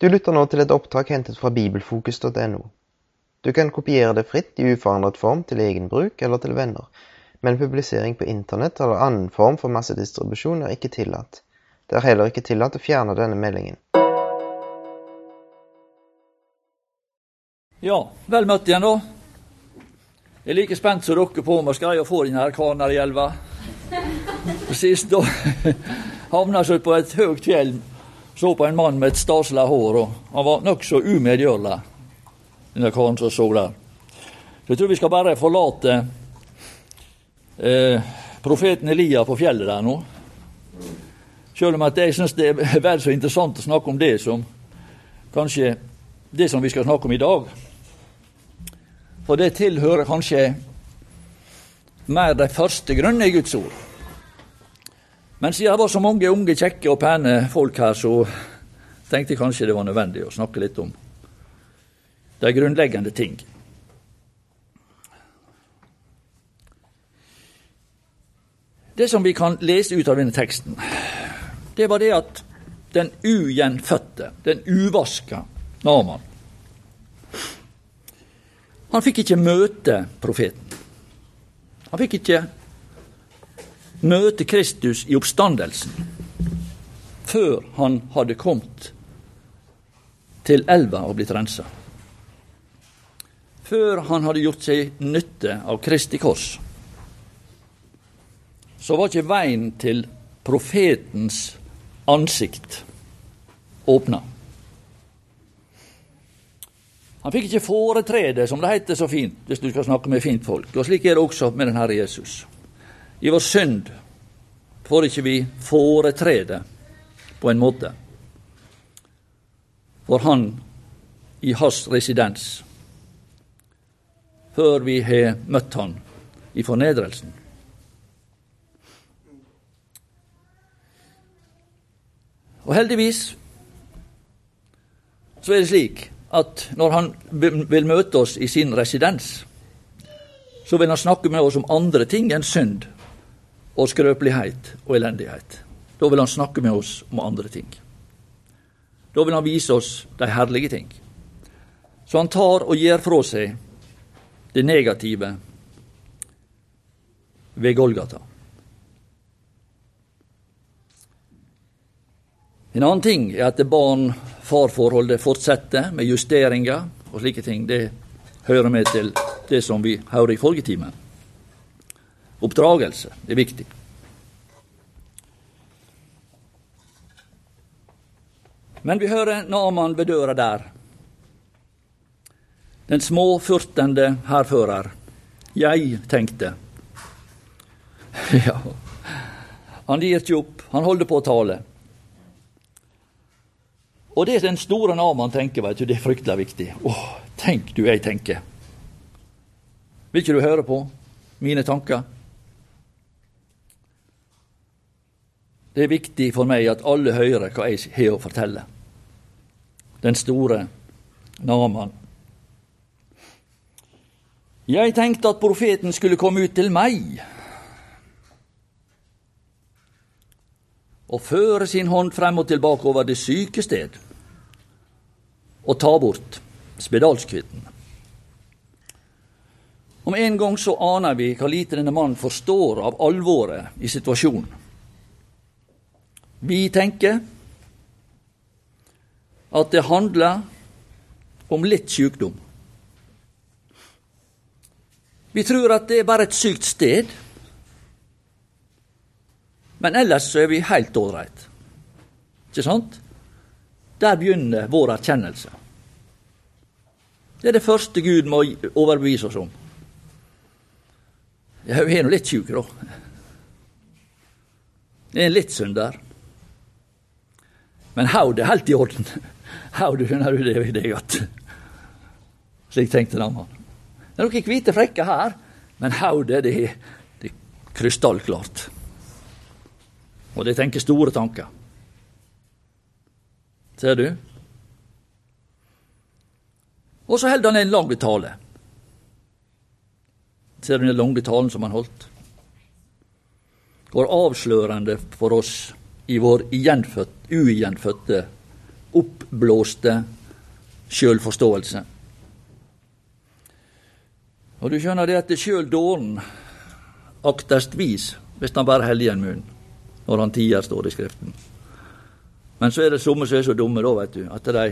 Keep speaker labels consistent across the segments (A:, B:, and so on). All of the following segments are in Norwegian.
A: Du lytter nå til et opptak hentet fra bibelfokus.no. Du kan kopiere det fritt i uforandret form til egen bruk eller til venner, men publisering på internett eller annen form for massedistribusjon er ikke tillatt. Det er heller ikke tillatt å fjerne denne meldingen.
B: Ja, vel møtt igjen, da. Jeg er like spent som dere på om jeg skal greie å få denne Kanarielva. Sist da havna jeg på et høyt fjell så på en mann med et staselig hår, og han var nokså umedgjørlig, denne karen som så der. Så jeg tror vi skal bare forlate eh, profeten Elia på fjellet der nå. Selv om at jeg syns det er vel så interessant å snakke om det som kanskje det som vi skal snakke om i dag. For det tilhører kanskje mer de første grønne i Guds ord. Men siden det var så mange unge, kjekke og pene folk her, så tenkte jeg kanskje det var nødvendig å snakke litt om de grunnleggende ting. Det som vi kan lese ut av denne teksten, det var det at den ugjenfødte, den uvaska Naman Han fikk ikke møte profeten. Han fikk ikke møte Kristus i oppstandelsen før han hadde kommet til elva og blitt rensa. Før han hadde gjort seg nytte av Kristi kors. Så var ikke veien til profetens ansikt åpna. Han fikk ikke foretrede, som det heter så fint, hvis du skal snakke med fint folk. Og slik er det også med den Herre Jesus. I vår synd får ikke vi foretrede på en måte for Han i hans residens før vi har møtt Han i fornedrelsen. Og heldigvis så er det slik at når han vil møte oss i sin residens, så vil han snakke med oss om andre ting enn synd og skrøpelighet og elendighet. Da vil han snakke med oss om andre ting. Da vil han vise oss de herlige ting. Så han tar og gir fra seg det negative ved Golgata. En annen ting er at barn-far-forholdet fortsetter med justeringer og slike ting. Det hører med til det som vi hører i forrige time. Oppdragelse er viktig. Men vi hører Naman ved døra der. Den småfurtende hærfører. Jeg tenkte. Ja, han gir ikke opp. Han holder på å tale. Og det den store Naman tenker, vet du, det er fryktelig viktig. Åh, tenk du jeg tenker. Vil ikke du høre på mine tanker? Det er viktig for meg at alle hører hva jeg har å fortelle. Den store Naman. Jeg tenkte at profeten skulle komme ut til meg og føre sin hånd frem og tilbake over det syke sted og ta bort spedalskvitten. Om en gang så aner vi hva lite denne mannen forstår av alvoret i situasjonen. Vi tenker at det handler om litt sykdom. Vi tror at det er bare et sykt sted, men ellers så er vi helt ålreit. Ikke sant? Der begynner vår erkjennelse. Det er det første Gud må overbevise oss om. Vi er nå litt sjuke, da. Jeg er litt synder. Men hodet er helt i orden. Hodet skjønner du det, det er godt. Slik tenkte Naman. Det er noen hvite frekker her, men hodet det, det er krystallklart. Og det tenker store tanker. Ser du? Og så holder han en lang tale. Ser du den lange talen som han holdt? Går avslørende for oss i vår ugjenfødte oppblåste sjølforståelse. Og du skjønner det at sjøl dåren aktest vis hvis han bare holder igjen munnen når han tier, står det i Skriften. Men så er det somme som er så dumme, da, vet du, at de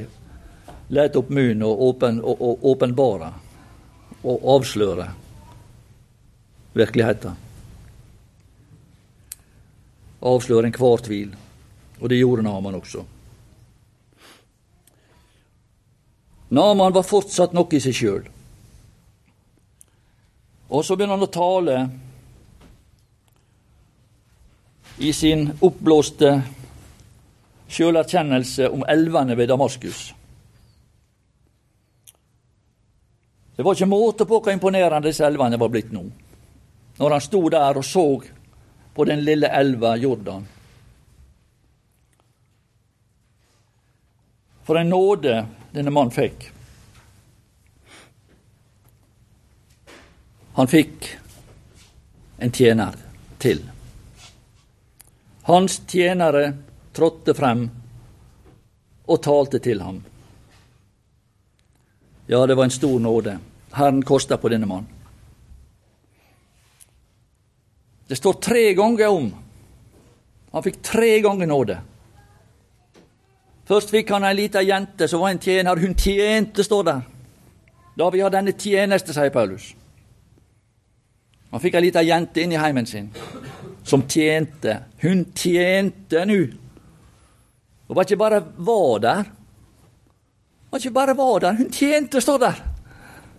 B: let opp munnen og, åpen, og, og åpenbare og avsløre virkeligheten. Avsløre enhver tvil. Og det gjorde Naman også. Naman var fortsatt nok i seg sjøl. Og så begynner han å tale i sin oppblåste sjølerkjennelse om elvene ved Damaskus. Det var ikke måte på hvor imponerende disse elvene var blitt nå, når han sto der og så på den lille elva Jordan. For en nåde denne mannen fikk. Han fikk en tjener til. Hans tjenere trådte frem og talte til ham. Ja, det var en stor nåde. Herren kosta på denne mann. Det står tre ganger om. Han fikk tre ganger nåde. Først fikk han ei lita jente som var en tjener. Hun tjente, står der. Da vi har denne tjeneste, sier Paulus. Han fikk ei lita jente inn i heimen sin som tjente. Hun tjente nå. Og var ikke bare var der. Var ikke bare var der, hun tjente, står der.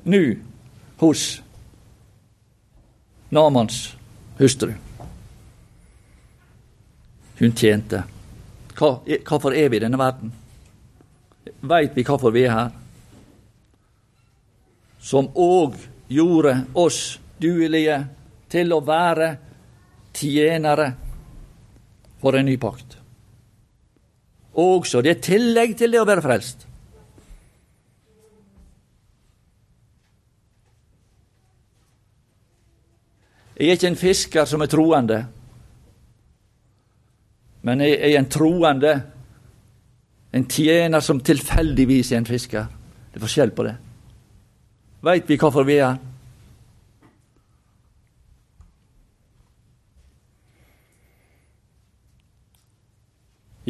B: Nå hos Namans hustru. Hun tjente. Hva, hvorfor er vi i denne verden? Veit vi hvorfor vi er her? Som òg gjorde oss duelige til å være tjenere for en ny pakt. Også det er tillegg til det å være frelst. Jeg er ikke en fisker som er troende, men jeg er en troende, en tjener som tilfeldigvis er en fisker. Det er forskjell på det. Veit vi hvorfor vi er her?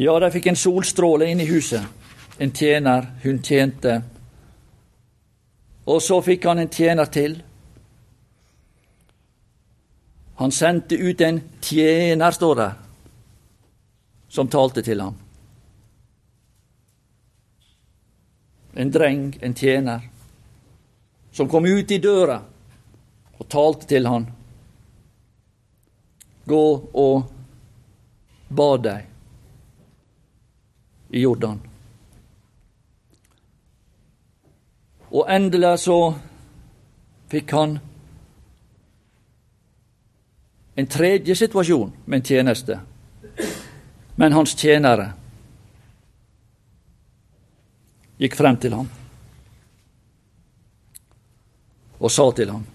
B: Ja, de fikk en solstråle inn i huset. En tjener. Hun tjente. Og så fikk han en tjener til. Han sendte ut en tjener, står det, som talte til ham. En dreng, en tjener, som kom ut i døra og talte til han. Gå og bad deg i Jordan. Og endelig så fikk han en tredje situasjon med en tjeneste. Men hans tjenere gikk frem til ham og sa til ham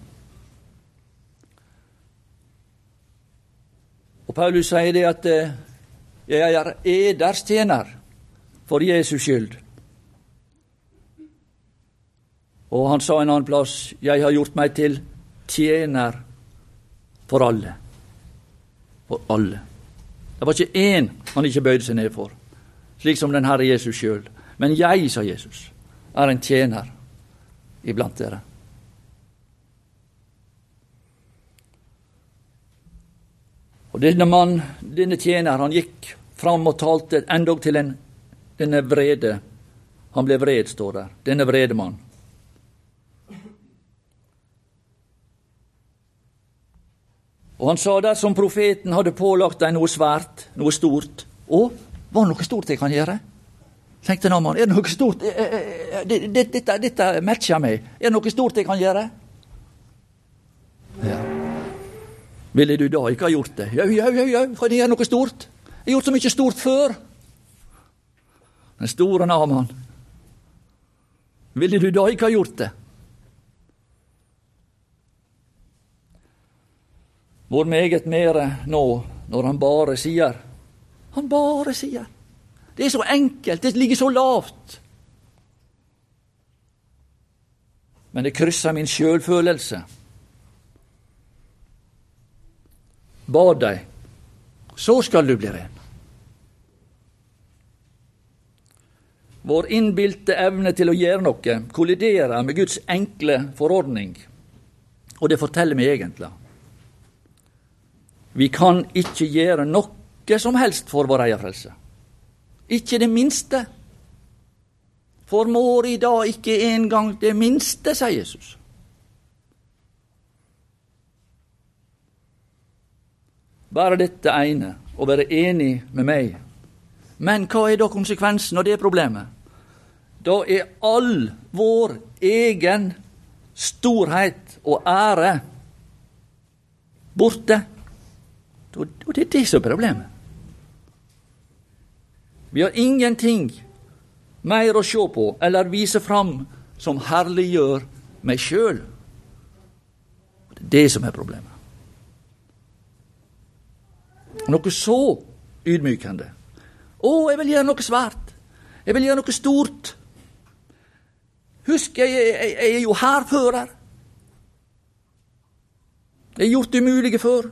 B: Og Paulus sier det at eh, 'jeg er eders tjener' for Jesus skyld. Og han sa en annen plass, 'Jeg har gjort meg til tjener for alle'. For alle. Det var ikke én han ikke bøyde seg ned for, slik som den Herre Jesus sjøl. Men jeg, sa Jesus, er en tjener iblant dere. Og denne mann, denne tjener, han gikk fram og talte endog til en denne vrede Han ble vred, står der. Denne vrede mann. Og han sa dersom profeten hadde pålagt deg noe svært, noe stort Å, var det noe stort jeg kan gjøre? tenkte Naman. Er det noe stort eh, eh, eh, Dette, dette matcher meg. Er det noe stort jeg kan gjøre? Ja. Ville du da ikke ha gjort det? Jau, jau, jau, jau, kan jeg gjøre noe stort? Jeg har gjort så mye stort før. Den store Naman. Ville du da ikke ha gjort det? Hvor meget mere nå, når han bare sier Han bare sier Det er så enkelt, det ligger så lavt. Men det krysser min sjølfølelse. Bad deg, så skal du bli ren. Vår innbilte evne til å gjøre noe kolliderer med Guds enkle forordning, og det forteller meg egentlig. Vi kan ikke gjøre noe som helst for vår egen frelse. Ikke det minste. Formår i dag ikke engang det minste, sier Jesus. Bare dette ene, å være enig med meg. Men hva er da konsekvensen av det problemet? Da er all vår egen storhet og ære borte. Og det er det som er problemet. Vi har ingenting mer å se på eller vise fram som herliggjør meg sjøl. Det er det som er problemet. Noe så ydmykende. Å, jeg vil gjøre noe svært. Jeg vil gjøre noe stort. Husk, jeg, jeg, jeg er jo hærfører. Jeg har gjort det umulige før.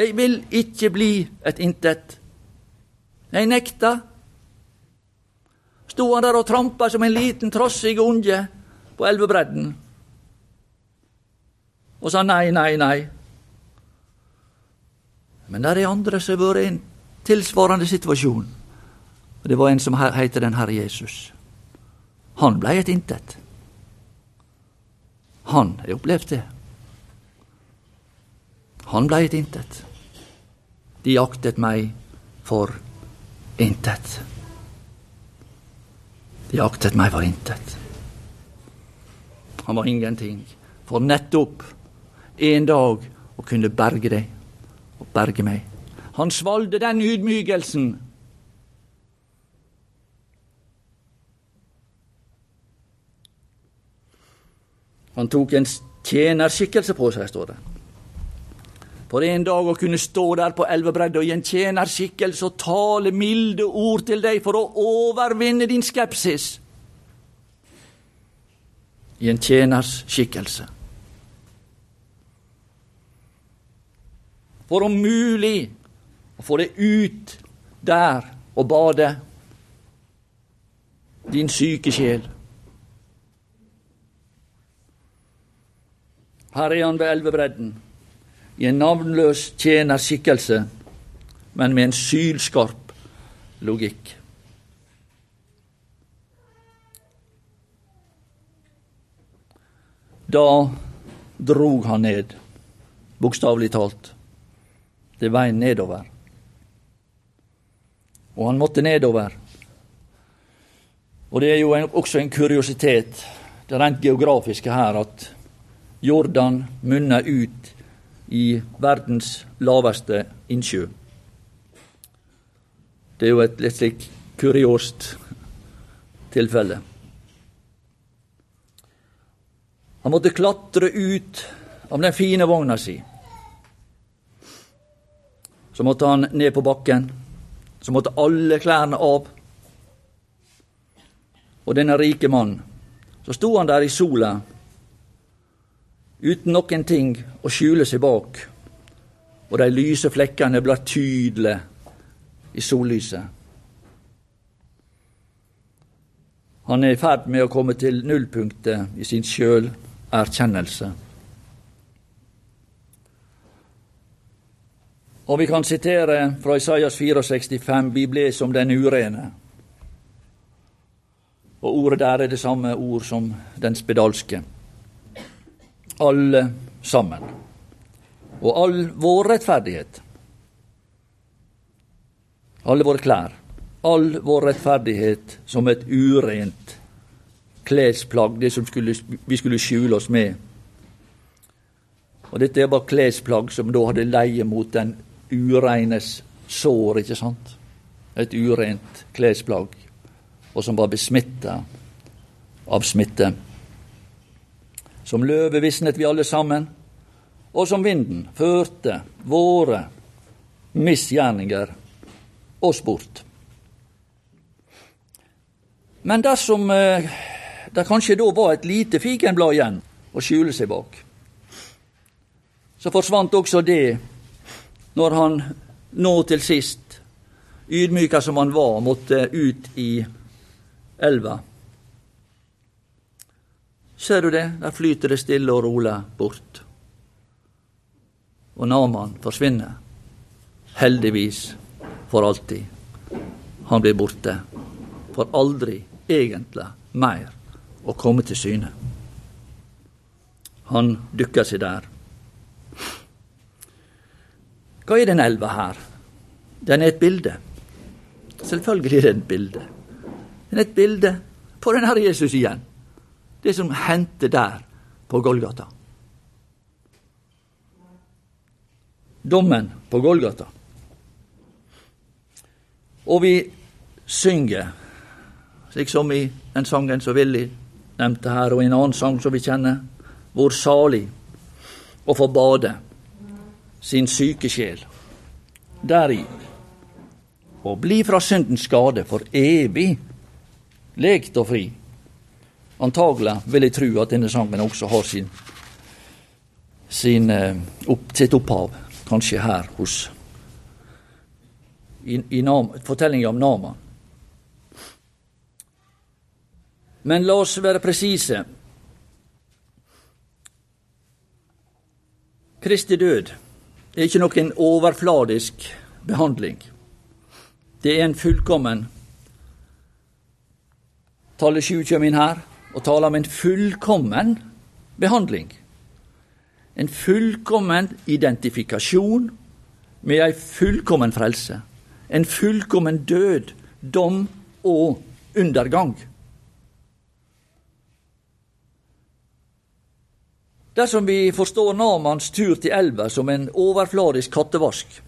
B: Jeg vil ikke bli et intet. Jeg nekta. Sto han der og trampa som en liten, trossig unge på elvebredden og sa nei, nei, nei. Men der er andre som har vært i en tilsvarende situasjon. Og Det var en som heter den Herre Jesus. Han blei et intet. Han har opplevd det. Han blei et intet. De jaktet meg for intet. De jaktet meg for intet. Han var ingenting, for nettopp en dag å kunne berge deg og berge meg. Han svalde den ydmykelsen. Han tok en tjenerskikkelse på seg, står det. For en dag å kunne stå der på elvebredda i en tjenerskikkelse og tale milde ord til deg for å overvinne din skepsis. I en tjeners skikkelse. For om mulig å få deg ut der og bade din syke sjel. Her er han ved elvebredden i en navnløs tjenerskikkelse, men med en sylskarp logikk. Da drog han ned, bokstavelig talt. Det veien nedover. Og han måtte nedover. Og det er jo en, også en kuriositet, det rent geografiske her, at Jordan munner ut i verdens laveste innsjø. Det er jo et litt slik kuriost tilfelle. Han måtte klatre ut av den fine vogna si. Så måtte han ned på bakken. Så måtte alle klærne av. Og denne rike mannen, så sto han der i sola uten noen ting å skjule seg bak, og de lyse flekkene blir tydelige i sollyset. Han er i ferd med å komme til nullpunktet i sin sjølerkjennelse. Og vi kan sitere fra Isaias 64, vi ble som den urene. Og ordet der er det samme ord som den spedalske alle sammen. Og all vår rettferdighet, alle våre klær, all vår rettferdighet som et urent klesplagg, det som skulle, vi skulle skjule oss med. Og dette var klesplagg som da hadde leie mot den ureines sår, ikke sant? Et urent klesplagg, og som var besmitta av smitte. Som løve visnet vi alle sammen, og som vinden førte våre misgjerninger oss bort. Men dersom eh, det kanskje da var et lite fikenblad igjen å skjule seg bak, så forsvant også det når han nå til sist, ydmyka som han var, måtte ut i elva. Ser du det? Der flyter det stille og rolig bort. Og Naman forsvinner. Heldigvis for alltid. Han blir borte. For aldri egentlig mer å komme til syne. Han dukker seg der. Hva er den elva her? Den er et bilde. Selvfølgelig er det et bilde. Den er et bilde på den Herre Jesus igjen. Det som hendte der på Golgata. Dommen på Golgata. Og vi synger slik som i den sangen som Willy nevnte her, og i en annen sang som vi kjenner, hvor salig å få bade sin syke sjel deri, og bli fra syndens skade for evig lekt og fri. Antagelig vil jeg tro at denne sangen også har sin, sin eh, opp, sitt opphav, kanskje her hos i, i fortellinga om Nama. Men la oss være presise. Kristi død er ikke noen overfladisk behandling. Det er en fullkommen Tallet sju kommer inn her og taler om en fullkommen behandling. En fullkommen identifikasjon med ei fullkommen frelse. En fullkommen død, dom og undergang. Dersom vi forstår Namans tur til elva som en overfladisk kattevask,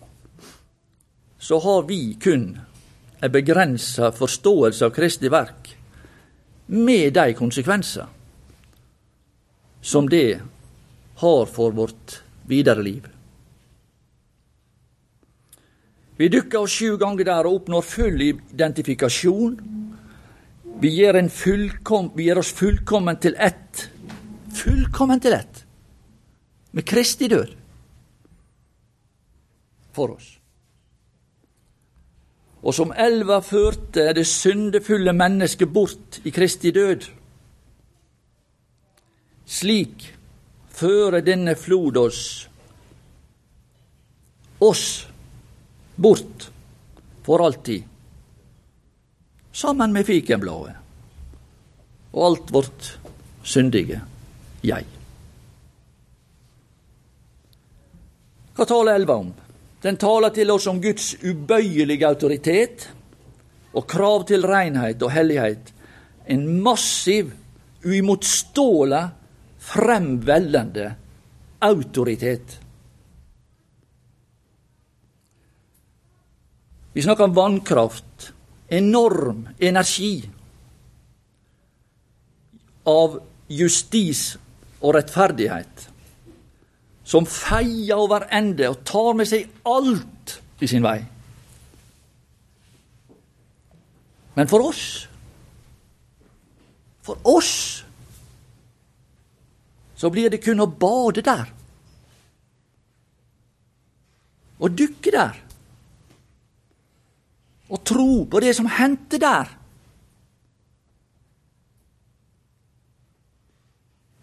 B: så har vi kun en begrensa forståelse av Kristi verk, med de konsekvenser som det har for vårt videre liv. Vi dykker oss sju ganger der og oppnår full identifikasjon. Vi gjør, vi gjør oss fullkommen til ett fullkommen til ett med Kristi død for oss. Og som elva førte det syndefulle mennesket bort i Kristi død, slik fører denne flod oss, oss, bort for alltid, sammen med fikenbladet og alt vårt syndige jeg. Hva taler elva om? Den taler til oss om Guds ubøyelige autoritet og krav til renhet og hellighet. En massiv, uimotståelig, fremveldende autoritet. Vi snakker om vannkraft, enorm energi av justis og rettferdighet, som feier over ende og tar med seg alt i sin vei. Men for oss, for oss, så blir det kun å bade der. Å dykke der. Og tro på det som hendte der.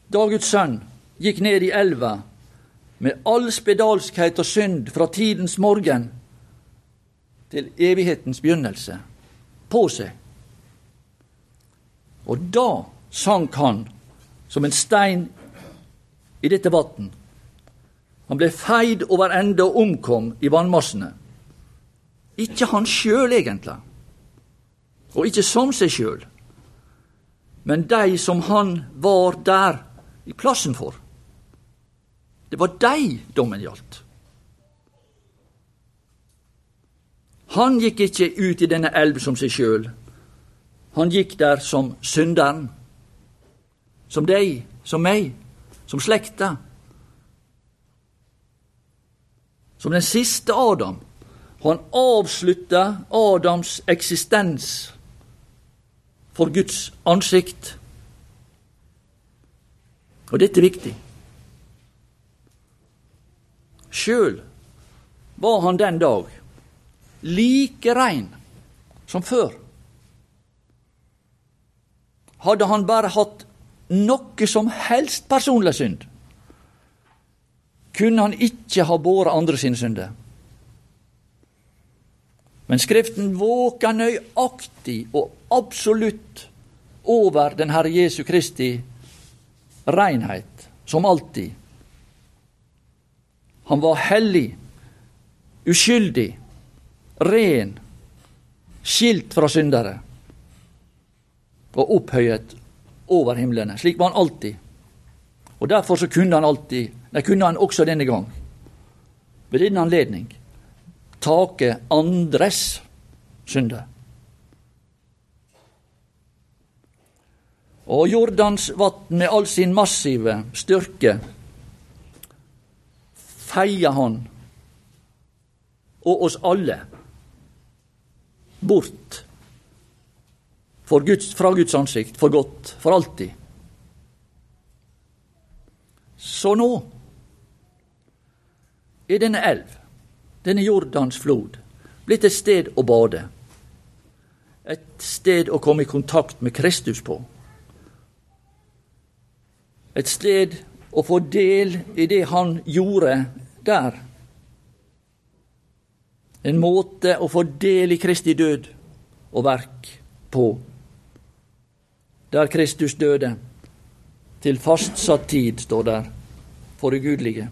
B: Daguds sønn gikk ned i elva med all spedalskhet og synd fra tidens morgen til evighetens begynnelse på seg. Og da sank han som en stein i dette vann. Han ble feid over ende og omkom i vannmassene. Ikke han sjøl, egentlig, og ikke som seg sjøl, men de som han var der i plassen for. Det var dei dommen gjaldt. Han gikk ikke ut i denne elv som seg sjøl. Han gikk der som synderen. Som deg, som meg, som slekta. Som den siste Adam Han avslutta Adams eksistens for Guds ansikt. Og dette er viktig. Sjøl var han den dag like rein som før. Hadde han bare hatt noe som helst personlig synd, kunne han ikke ha båret andre sine synder. Men Skriften våker nøyaktig og absolutt over den Herre Jesu Kristi renhet, som alltid. Han var hellig, uskyldig, ren, skilt fra syndere og opphøyet over himlene. Slik var han alltid. Og Derfor så kunne han alltid, det kunne han også denne gang, ved denne anledning, take andres synder. Og Jordans vann med all sin massive styrke feier han og oss alle bort Guds, fra Guds ansikt, for godt, for alltid. Så nå er denne elv, denne Jordans flod, blitt et sted å bade. Et sted å komme i kontakt med Kristus på. Et sted å få del i det han gjorde der. En måte å få del i Kristi død og verk på. Der Kristus døde. Til fastsatt tid, står der, for ugudelige.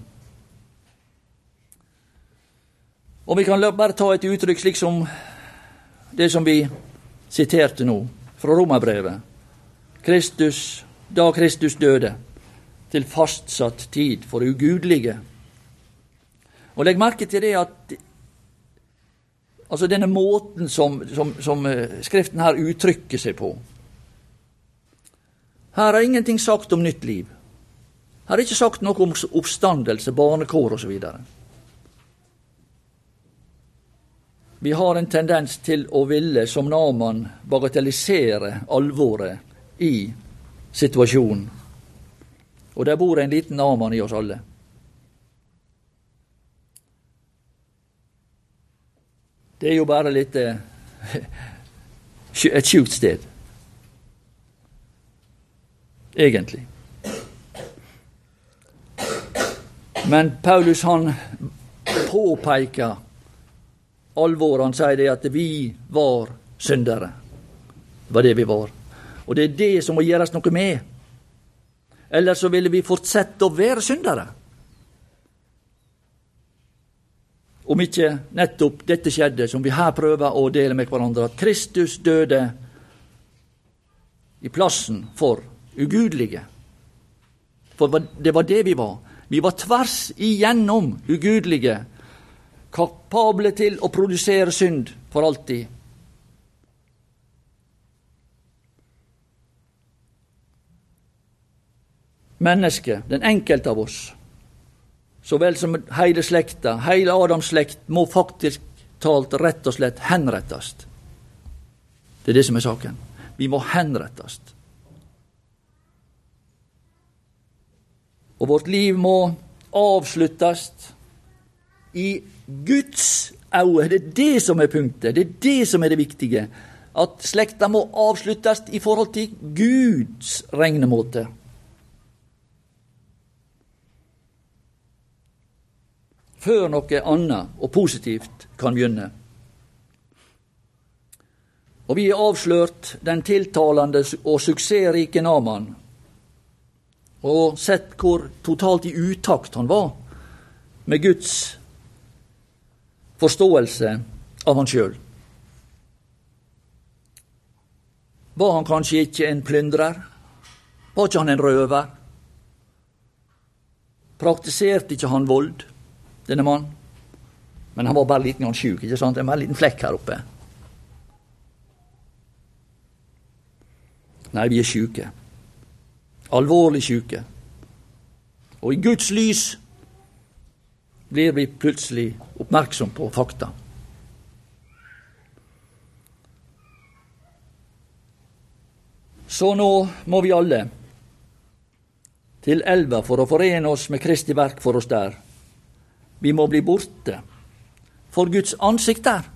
B: Og vi kan bare ta et uttrykk slik som det som vi siterte nå, fra Romerbrevet. Kristus, da Kristus døde til fastsatt tid for ugudelige. Og Legg merke til det at altså denne måten som, som, som eh, Skriften her uttrykker seg på Her er ingenting sagt om nytt liv. Her er ikke sagt noe om oppstandelse, barnekår osv. Vi har en tendens til å ville, som Naman, bagatellisere alvoret i situasjonen. Og der bor en liten Naman i oss alle. Det er jo bare litt eh, et sjukt sted. Egentlig. Men Paulus han påpeker alvoret. Han sier det at vi var syndere. Det var det vi var. Og det er det som må gjøres noe med. Eller så ville vi fortsette å være syndere. Om ikke nettopp dette skjedde, som vi her prøver å dele med hverandre, at Kristus døde i plassen for ugudelige. For det var det vi var. Vi var tvers igjennom ugudelige, kapable til å produsere synd for alltid. Mennesket, den enkelte av oss, så vel som heile slekta, heile Adams slekt, må faktisk talt rett og slett henrettast. Det er det som er saken. Vi må henrettast. Og vårt liv må avsluttast i Guds øyne. Det er det som er punktet. Det er det som er det viktige. At slekta må avsluttast i forhold til Guds regnemåte. Før noe annet og positivt kan begynne. Og vi har avslørt den tiltalende og suksessrike Naman, og sett hvor totalt i utakt han var med Guds forståelse av han sjøl. Var han kanskje ikke en plyndrer? Var ikke han en røver? Praktiserte ikke han vold? denne mannen. Men han var bare liten gang sjuk. Ikke sant? Det er En liten flekk her oppe. Nei, vi er sjuke. Alvorlig sjuke. Og i Guds lys blir vi plutselig oppmerksom på fakta. Så nå må vi alle til elva for å forene oss med Kristi verk for oss der vi må bli borte for Guds ansikt der.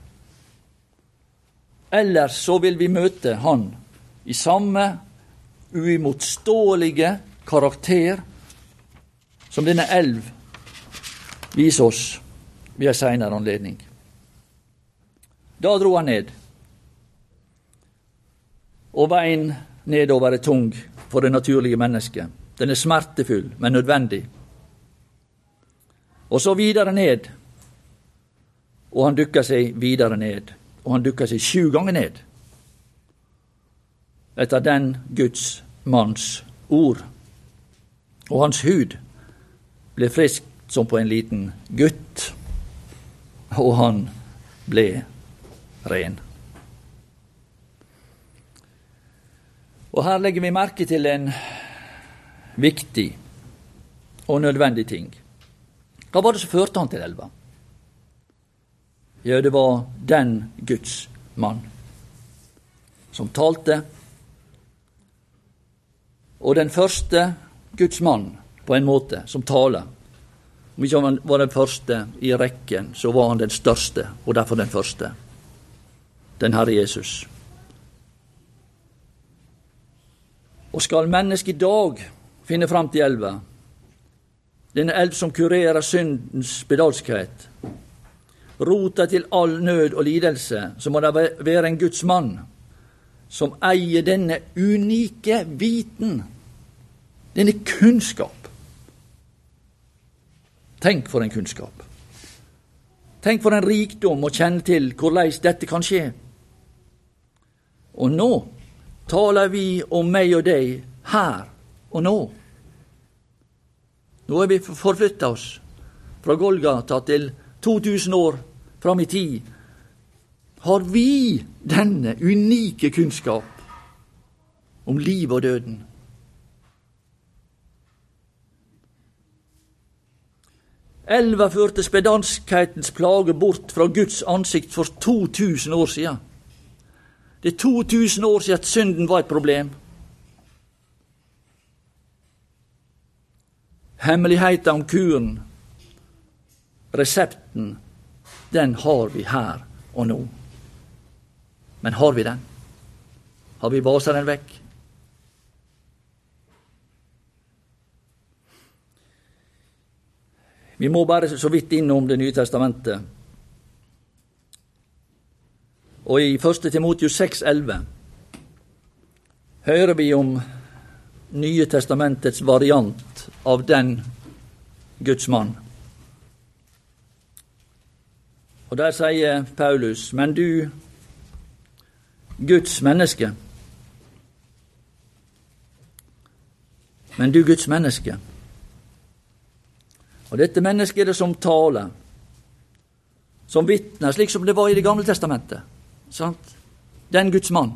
B: Ellers så vil vi møte Han i samme uimotståelige karakter som denne elv viser oss ved en seinere anledning. Da dro han ned, og veien nedover er tung for det naturlige mennesket. Den er smertefull, men nødvendig. Og så videre ned, og han dukker seg videre ned. Og han dukker seg sju ganger ned etter den Guds manns ord. Og hans hud ble frisk som på en liten gutt, og han ble ren. Og her legger vi merke til en viktig og nødvendig ting. Hva var det som førte han til elva? Ja, det var den Guds mann som talte. Og den første Guds mann, på en måte, som taler. Om ikke han var den første i rekken, så var han den største, og derfor den første. Den Herre Jesus. Og skal mennesket i dag finne fram til elva, denne elv som kurerer syndens spedalskhet, rota til all nød og lidelse, så må det være en Guds mann som eier denne unike viten, denne kunnskap. Tenk for en kunnskap. Tenk for en rikdom å kjenne til hvordan dette kan skje. Og nå taler vi om meg og deg her og nå. Nå har vi forflytta oss fra Golgata til 2000 år fram i tid, har vi denne unike kunnskap om livet og døden. Elva førte spedanskhetens plage bort fra Guds ansikt for 2000 år siden. Det er 2000 år siden at synden var et problem. Hemmeligheten om kuren, resepten, den har vi her og nå. Men har vi den? Har vi vasa den vekk? Vi må bare så vidt innom Det nye testamentet. Og i 1. Timotius 6,11 hører vi om Nye testamentets variant av den Guds mann. Og der sier Paulus, men du, Guds menneske Men du, Guds menneske. Og dette mennesket er det som taler, som vitner, slik som det var i Det gamle testamentet. Sant? Den Guds mann.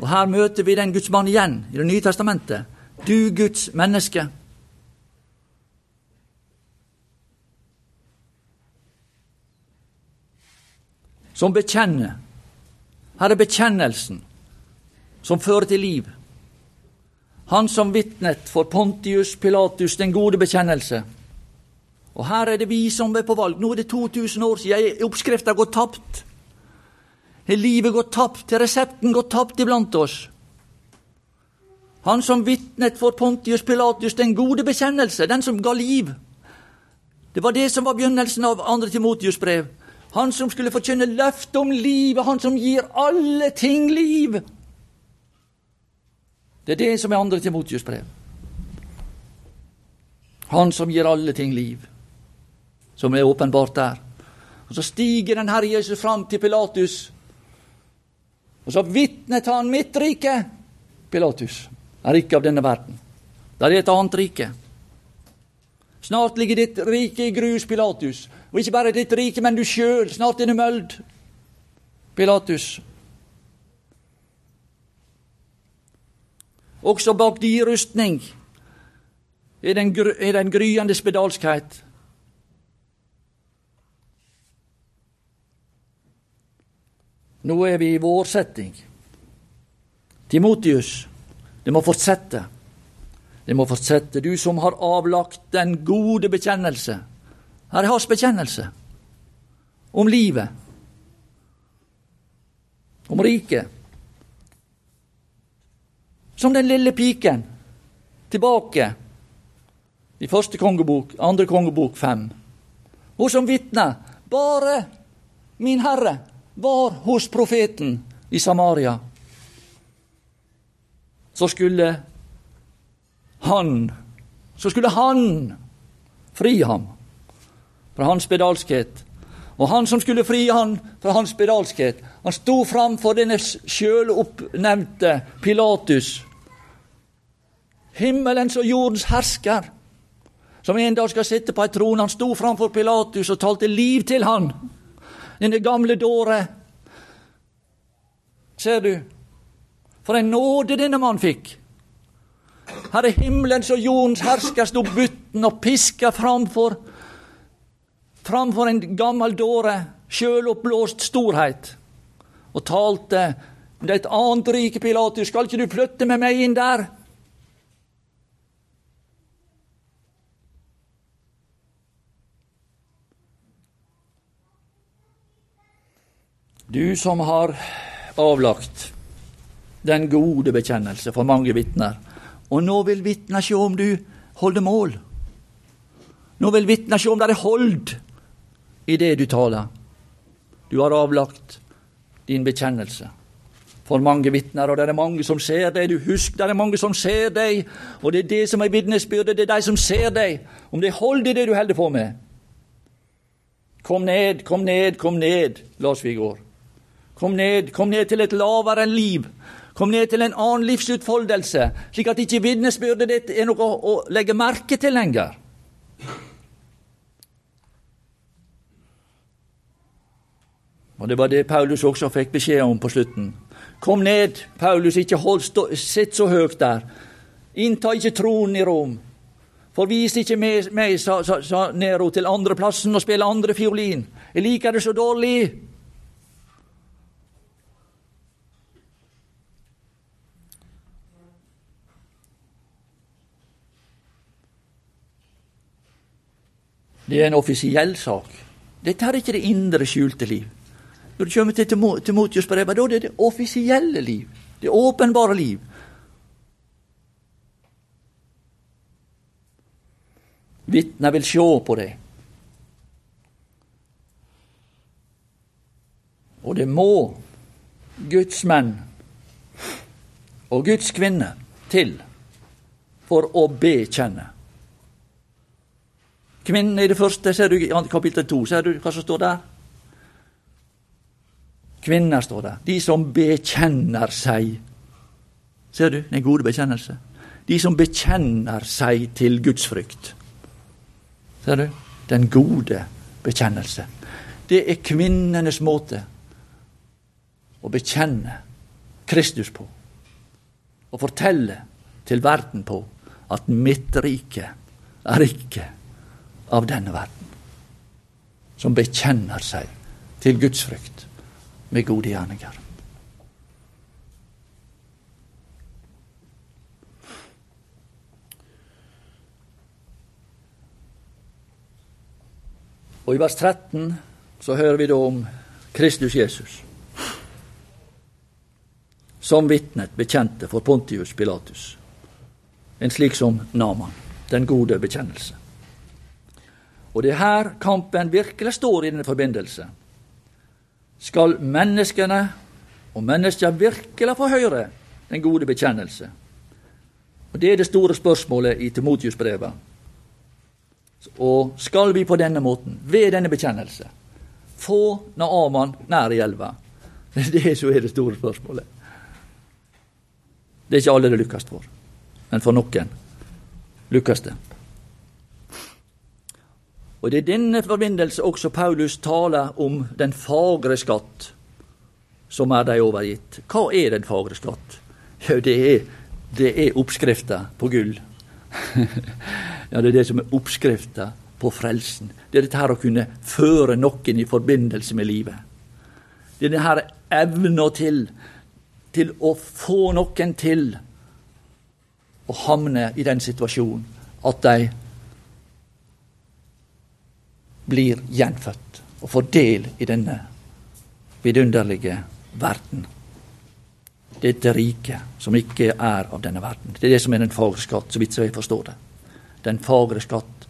B: Og her møter vi den Guds mann igjen i Det nye testamentet. Du, Guds menneske. Som bekjenner. Her er bekjennelsen som fører til liv. Han som vitnet for Pontius Pilatus den gode bekjennelse. Og her er det vi som er på valg. Nå er det 2000 år siden oppskrifta gått tapt. Livet gått tapt? Resepten gått tapt iblant oss? Han som vitnet for Pontius Pilatus den gode bekjennelse, den som ga liv. Det var det som var begynnelsen av 2. Timotius brev. Han som skulle forkynne løftet om livet, han som gir alle ting liv. Det er det som er andre Timotius brev. Han som gir alle ting liv, som er åpenbart der. Og Så stiger den Herre Jesus fram til Pilatus, og så vitnet han mitt rike. Pilatus er ikke av denne verden. Det er et annet rike. Snart ligger ditt rike i grus, Pilatus. Og ikke bare ditt rike, men du sjøl. Snart er du møld. Pilatus. Også bak di rustning er den, er den gryende spedalskhet. Nå er vi i vårsetting. Timotius, det må fortsette. Det må fortsette, du som har avlagt den gode bekjennelse. Her er hans bekjennelse om livet, om riket. Som den lille piken tilbake i første kongebok, andre kongebok fem. Hun som vitner bare min Herre var hos profeten i Samaria. Så skulle han Så skulle han fri ham fra hans spedalskhet. Og han som skulle fri han fra hans spedalskhet, han sto framfor denne sjøloppnevnte Pilatus, himmelens og jordens hersker, som en dag skal sitte på ei trone. Han sto framfor Pilatus og talte liv til han. Denne gamle dåre. Ser du? For en nåde denne mann fikk. Her er himmelens og jordens hersker sto butten og piska framfor framfor en gammel dåre, sjøloppblåst storhet, og talte det er et annet rike, Pilatus, skal ikke du flytte med meg inn der? Du som har avlagt den gode bekjennelse for mange vitner, og nå vil vitna sjå om du holder mål. Nå vil vitna sjå om det er hold i det du taler. Du har avlagt din bekjennelse for mange vitner, og det er mange som ser deg. Du husk, det er mange som ser deg, og det er det som er vitnesbyrdet. Det er de som ser deg, om det holder, hold det du holder på med. Kom ned, kom ned, kom ned, las vi i. Kom ned, kom ned til et lavere liv. Kom ned til en annen livsutfoldelse, slik at ikke vitnesbyrdet ditt er noe å legge merke til lenger. Og Det var det Paulus også fikk beskjed om på slutten. Kom ned, Paulus, ikke hold, stå, sitt så høyt der. Innta ikke tronen i Rom. Forvis ikke meg, meg sa, sa, sa Nero, til andreplassen og spille andre fiolin. Jeg liker det så dårlig. Det er en offisiell sak. Dette er ikke det indre, skjulte liv. Når du kommer til Timotius brevet, da er det det offisielle liv. Det åpenbare liv. Vitner vil sjå på det. Og det må Guds menn og Guds kvinner til for å bekjenne. Kvinnen i det første, ser du i kapittel to, ser du hva som står der? Kvinner står det. De som bekjenner seg. Ser du den gode bekjennelse? De som bekjenner seg til Guds frykt. Ser du? Den gode bekjennelse. Det er kvinnenes måte å bekjenne Kristus på. Å fortelle til verden på at mitt rike er ikke av denne verden, som bekjenner seg til Guds frykt med gode gjerninger. Og I vers 13 så hører vi da om Kristus Jesus, som vitnet bekjente for Pontius Pilatus, en slik som Naman, den gode bekjennelse. Og det er her kampen virkelig står i denne forbindelse. Skal menneskene og mennesker virkelig få høre den gode bekjennelse? Og Det er det store spørsmålet i Timotius-brevet. Og skal vi på denne måten, ved denne bekjennelse, få Naaman nær i elva? Det som er det store spørsmålet. Det er ikke alle det lykkes for, men for noen lykkes det. Og Det er i denne forbindelse også Paulus taler om den fagre skatt, som er de overgitt. Hva er den fagre skatt? Jo, det er, er oppskrifta på gull. ja, det er det som er oppskrifta på frelsen. Det er dette her å kunne føre noen i forbindelse med livet. Det er denne evna til til å få noen til å havne i den situasjonen at de blir gjenfødt og får del i denne vidunderlige verden. Dette riket som ikke er av denne verden. Det er det som er den fagre skatt, så vidt jeg forstår det. Den fagre skatt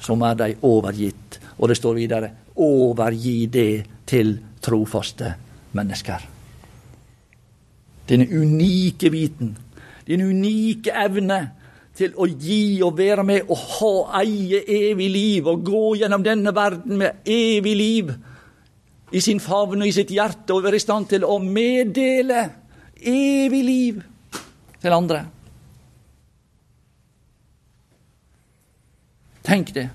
B: som er deg overgitt. Og det står videre overgi det til trofaste mennesker. Denne unike viten, den unike evne til å gi og være med og ha eie evig liv og gå gjennom denne verden med evig liv i sin favn og i sitt hjerte og være i stand til å meddele evig liv til andre. Tenk det.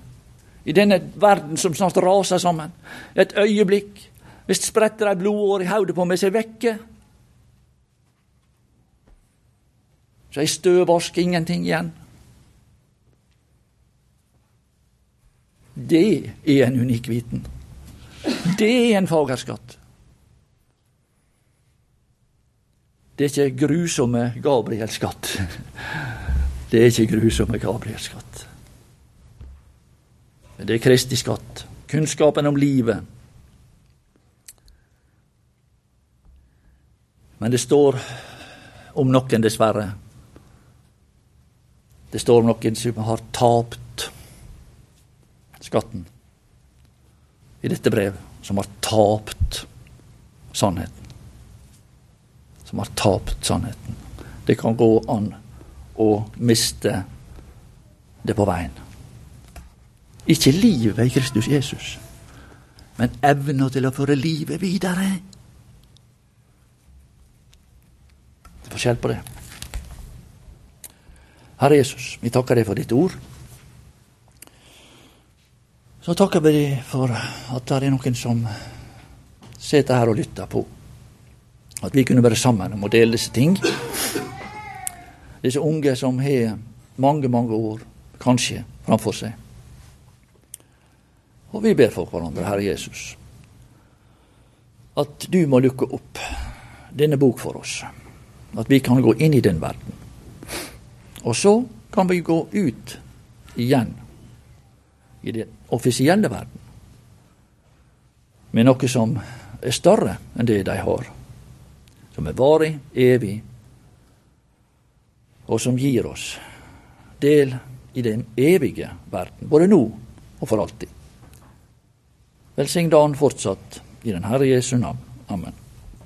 B: I denne verden som snart raser sammen. Et øyeblikk. Hvis spretter ei blodåre i hodet på meg, så er jeg vekke. Så ei støvvask, ingenting igjen. Det er en unik viten. Det er en fagerskatt. Det er ikke grusomme Gabriels skatt. Det er ikke grusomme Gabriels skatt. Men det er Kristi skatt. Kunnskapen om livet. Men det står om noen, dessverre. Det står om noen som har tapt skatten i dette brevet. Som har tapt sannheten. Som har tapt sannheten. Det kan gå an å miste det på veien. Ikke livet i Kristus Jesus, men evna til å føre livet videre. Det er forskjell på det. Herre Jesus, vi takker deg for ditt ord. Så takker vi deg for at det er noen som sitter her og lytter på. At vi kunne være sammen om å dele disse ting. Disse unge som har mange, mange år, kanskje, framfor seg. Og vi ber for hverandre, Herre Jesus, at du må lukke opp denne bok for oss. At vi kan gå inn i den verden. Og så kan vi gå ut igjen i den offisielle verden med noe som er større enn det de har. Som er varig, evig, og som gir oss del i den evige verden, både nå og for alltid. Velsign dagen fortsatt i den Herre Jesu navn. Amen.